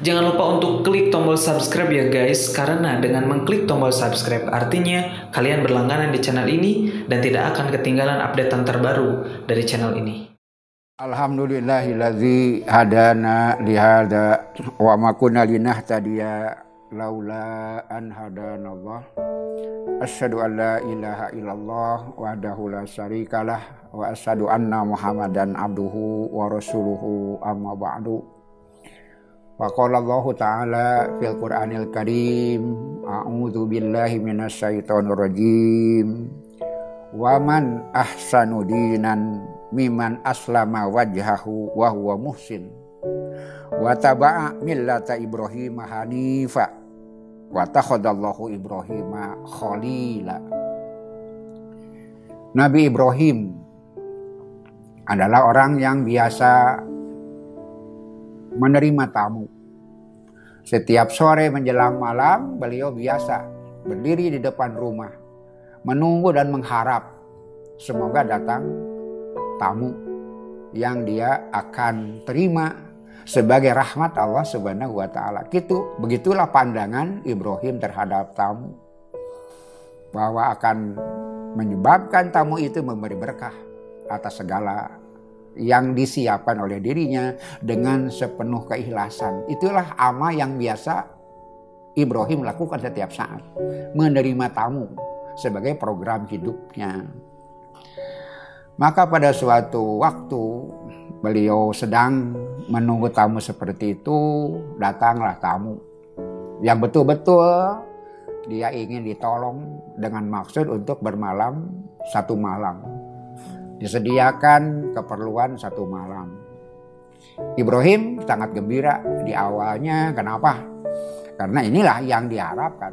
Jangan lupa untuk klik tombol subscribe ya guys, karena dengan mengklik tombol subscribe artinya kalian berlangganan di channel ini dan tidak akan ketinggalan updatean terbaru dari channel ini. Alhamdulillahilladzi hadana lihada wa ma kunna linahtadiya laula an hadanallah. Asyhadu an la ilaha illallah wahdahu la syarikalah wa asyhadu anna Muhammadan abduhu wa rasuluhu amma ba'du. Wa qala Allah Ta'ala fil Qur'anil Karim A'udzu billahi minasyaitonir rajim. Wa man ahsanu dinan miman aslama wajhahu wa huwa muhsin. Wa taba'a millata Ibrahim hanifa. Wa takhadallahu Ibrahim khalila. Nabi Ibrahim adalah orang yang biasa menerima tamu. Setiap sore menjelang malam beliau biasa berdiri di depan rumah, menunggu dan mengharap semoga datang tamu yang dia akan terima sebagai rahmat Allah Subhanahu wa taala. Gitu, begitulah pandangan Ibrahim terhadap tamu. Bahwa akan menyebabkan tamu itu memberi berkah atas segala yang disiapkan oleh dirinya dengan sepenuh keikhlasan. Itulah ama yang biasa Ibrahim lakukan setiap saat. Menerima tamu sebagai program hidupnya. Maka pada suatu waktu beliau sedang menunggu tamu seperti itu, datanglah tamu. Yang betul-betul dia ingin ditolong dengan maksud untuk bermalam satu malam disediakan keperluan satu malam. Ibrahim sangat gembira di awalnya. Kenapa? Karena inilah yang diharapkan.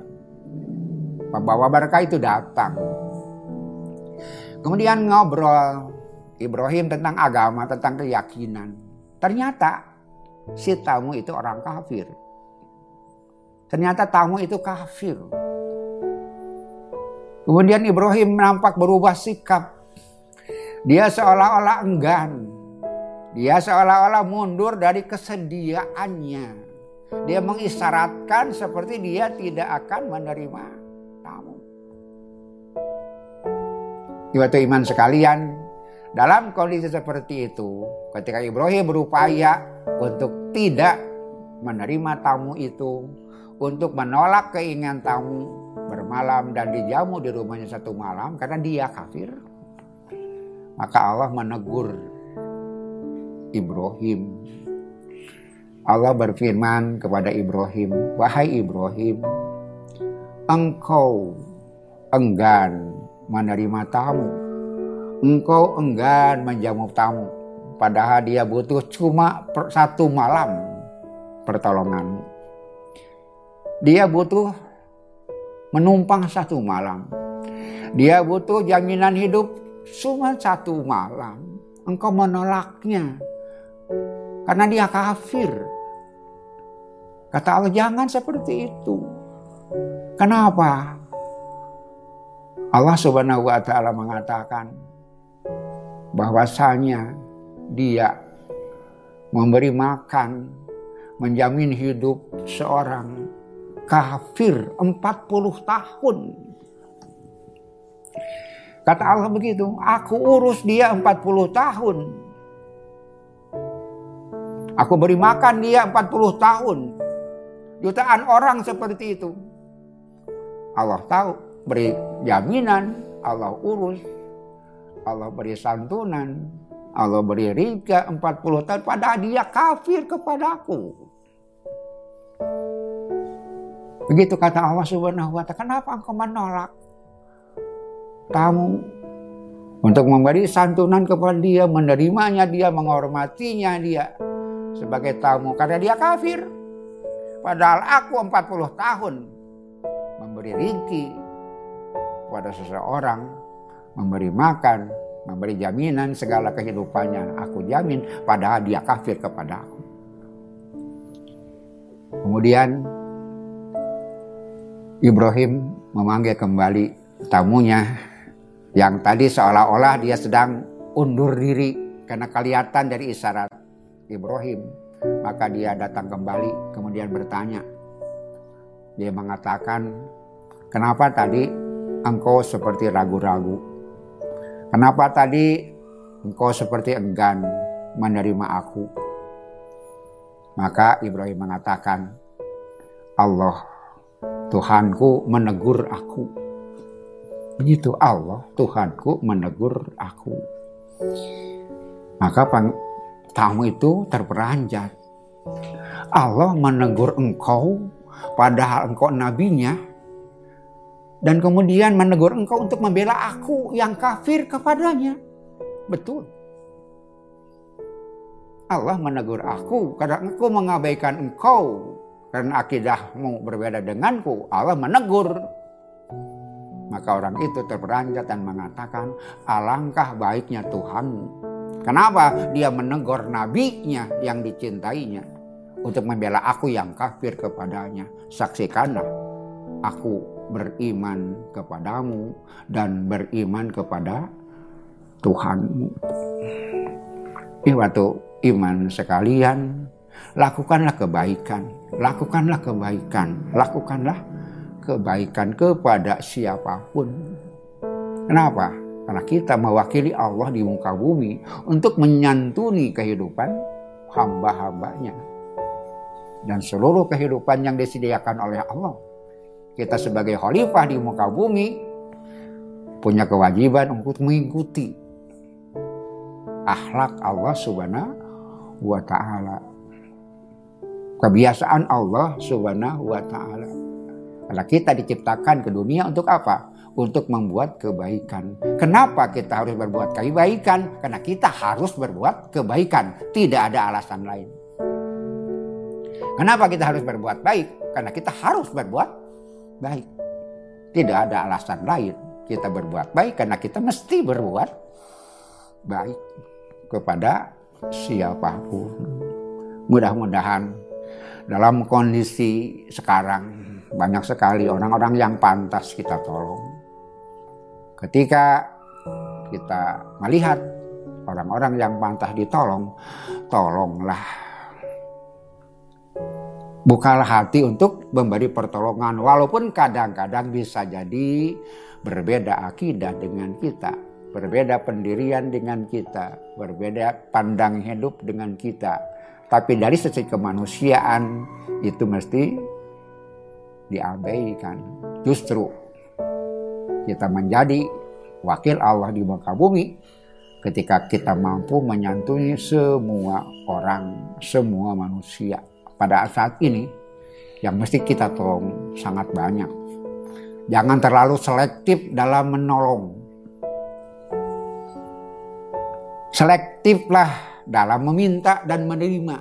Pembawa berkah itu datang. Kemudian ngobrol Ibrahim tentang agama, tentang keyakinan. Ternyata si tamu itu orang kafir. Ternyata tamu itu kafir. Kemudian Ibrahim nampak berubah sikap dia seolah-olah enggan. Dia seolah-olah mundur dari kesediaannya. Dia mengisyaratkan seperti dia tidak akan menerima tamu. Iwatu iman sekalian, dalam kondisi seperti itu, ketika Ibrahim berupaya untuk tidak menerima tamu itu, untuk menolak keinginan tamu bermalam dan dijamu di rumahnya satu malam karena dia kafir, maka Allah menegur Ibrahim. Allah berfirman kepada Ibrahim, "Wahai Ibrahim, engkau enggan menerima tamu. Engkau enggan menjamu tamu, padahal dia butuh cuma satu malam pertolonganmu. Dia butuh menumpang satu malam. Dia butuh jaminan hidup cuma satu malam engkau menolaknya karena dia kafir. Kata Allah jangan seperti itu. Kenapa? Allah Subhanahu wa taala mengatakan bahwasanya dia memberi makan, menjamin hidup seorang kafir 40 tahun Kata Allah begitu, aku urus dia 40 tahun. Aku beri makan dia 40 tahun. Jutaan orang seperti itu. Allah tahu, beri jaminan, Allah urus. Allah beri santunan, Allah beri riga 40 tahun. Padahal dia kafir kepadaku. Begitu kata Allah subhanahu wa ta'ala. Kenapa engkau menolak? Tamu untuk memberi santunan kepada dia, menerimanya dia, menghormatinya dia sebagai tamu karena dia kafir. Padahal aku 40 tahun memberi rinki kepada seseorang, memberi makan, memberi jaminan segala kehidupannya. Aku jamin padahal dia kafir kepada aku. Kemudian Ibrahim memanggil kembali tamunya yang tadi seolah-olah dia sedang undur diri karena kelihatan dari isyarat Ibrahim. Maka dia datang kembali kemudian bertanya. Dia mengatakan, kenapa tadi engkau seperti ragu-ragu? Kenapa tadi engkau seperti enggan menerima aku? Maka Ibrahim mengatakan, Allah Tuhanku menegur aku. Begitu Allah Tuhanku menegur aku. Maka tamu itu terperanjat. Allah menegur engkau padahal engkau nabinya dan kemudian menegur engkau untuk membela aku yang kafir kepadanya. Betul. Allah menegur aku karena engkau mengabaikan engkau karena akidahmu berbeda denganku, Allah menegur. Maka orang itu terperanjat dan mengatakan, alangkah baiknya Tuhanmu. Kenapa? Dia menegur nabinya yang dicintainya. Untuk membela aku yang kafir kepadanya. Saksikanlah, aku beriman kepadamu dan beriman kepada Tuhanmu. Ini waktu iman sekalian, lakukanlah kebaikan, lakukanlah kebaikan, lakukanlah kebaikan kepada siapa pun. Kenapa? Karena kita mewakili Allah di muka bumi untuk menyantuni kehidupan hamba-hambanya. Dan seluruh kehidupan yang disediakan oleh Allah. Kita sebagai khalifah di muka bumi punya kewajiban untuk mengikuti akhlak Allah subhanahu wa ta'ala kebiasaan Allah Subhanahu wa taala. Karena kita diciptakan ke dunia untuk apa? Untuk membuat kebaikan. Kenapa kita harus berbuat kebaikan? Karena kita harus berbuat kebaikan. Tidak ada alasan lain. Kenapa kita harus berbuat baik? Karena kita harus berbuat baik. Tidak ada alasan lain. Kita berbuat baik karena kita mesti berbuat baik kepada siapa pun. Mudah-mudahan dalam kondisi sekarang banyak sekali orang-orang yang pantas kita tolong. Ketika kita melihat orang-orang yang pantas ditolong, tolonglah. Bukalah hati untuk memberi pertolongan walaupun kadang-kadang bisa jadi berbeda akidah dengan kita, berbeda pendirian dengan kita, berbeda pandang hidup dengan kita tapi dari sisi kemanusiaan itu mesti diabaikan. Justru kita menjadi wakil Allah di muka bumi ketika kita mampu menyantuni semua orang, semua manusia. Pada saat ini yang mesti kita tolong sangat banyak. Jangan terlalu selektif dalam menolong. Selektiflah dalam meminta dan menerima.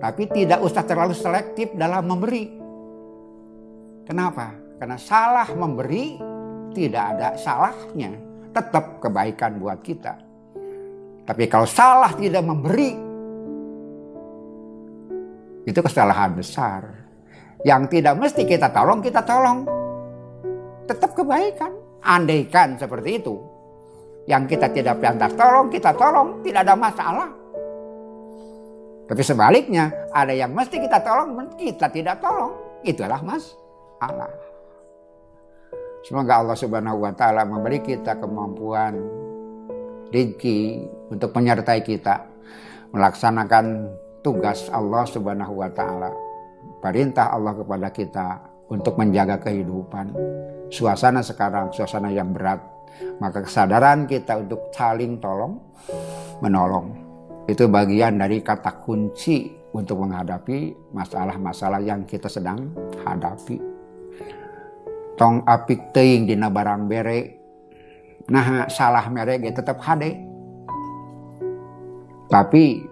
Tapi tidak usah terlalu selektif dalam memberi. Kenapa? Karena salah memberi tidak ada salahnya. Tetap kebaikan buat kita. Tapi kalau salah tidak memberi, itu kesalahan besar. Yang tidak mesti kita tolong, kita tolong. Tetap kebaikan. Andaikan seperti itu, yang kita tidak pantas tolong, kita tolong, tidak ada masalah. Tapi sebaliknya, ada yang mesti kita tolong, kita tidak tolong. Itulah mas Allah. Semoga Allah Subhanahu wa taala memberi kita kemampuan rezeki untuk menyertai kita melaksanakan tugas Allah Subhanahu wa taala. Perintah Allah kepada kita untuk menjaga kehidupan. Suasana sekarang suasana yang berat, maka kesadaran kita untuk saling tolong menolong itu bagian dari kata kunci untuk menghadapi masalah-masalah yang kita sedang hadapi. Tong apik teing dina barang bere. Nah salah mereka tetap hade. Tapi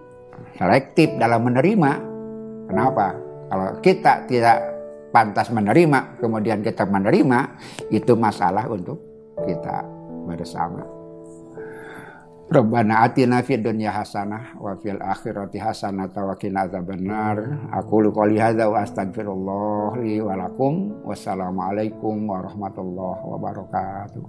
selektif dalam menerima. Kenapa? Kalau kita tidak pantas menerima, kemudian kita menerima, itu masalah untuk kita bersama. Rabbana atina fid dunya hasanah wa fil akhirati hasanah wa qina adzabannar. Aku qouli hadza wa astaghfirullah li wa lakum. Wassalamualaikum warahmatullahi wabarakatuh.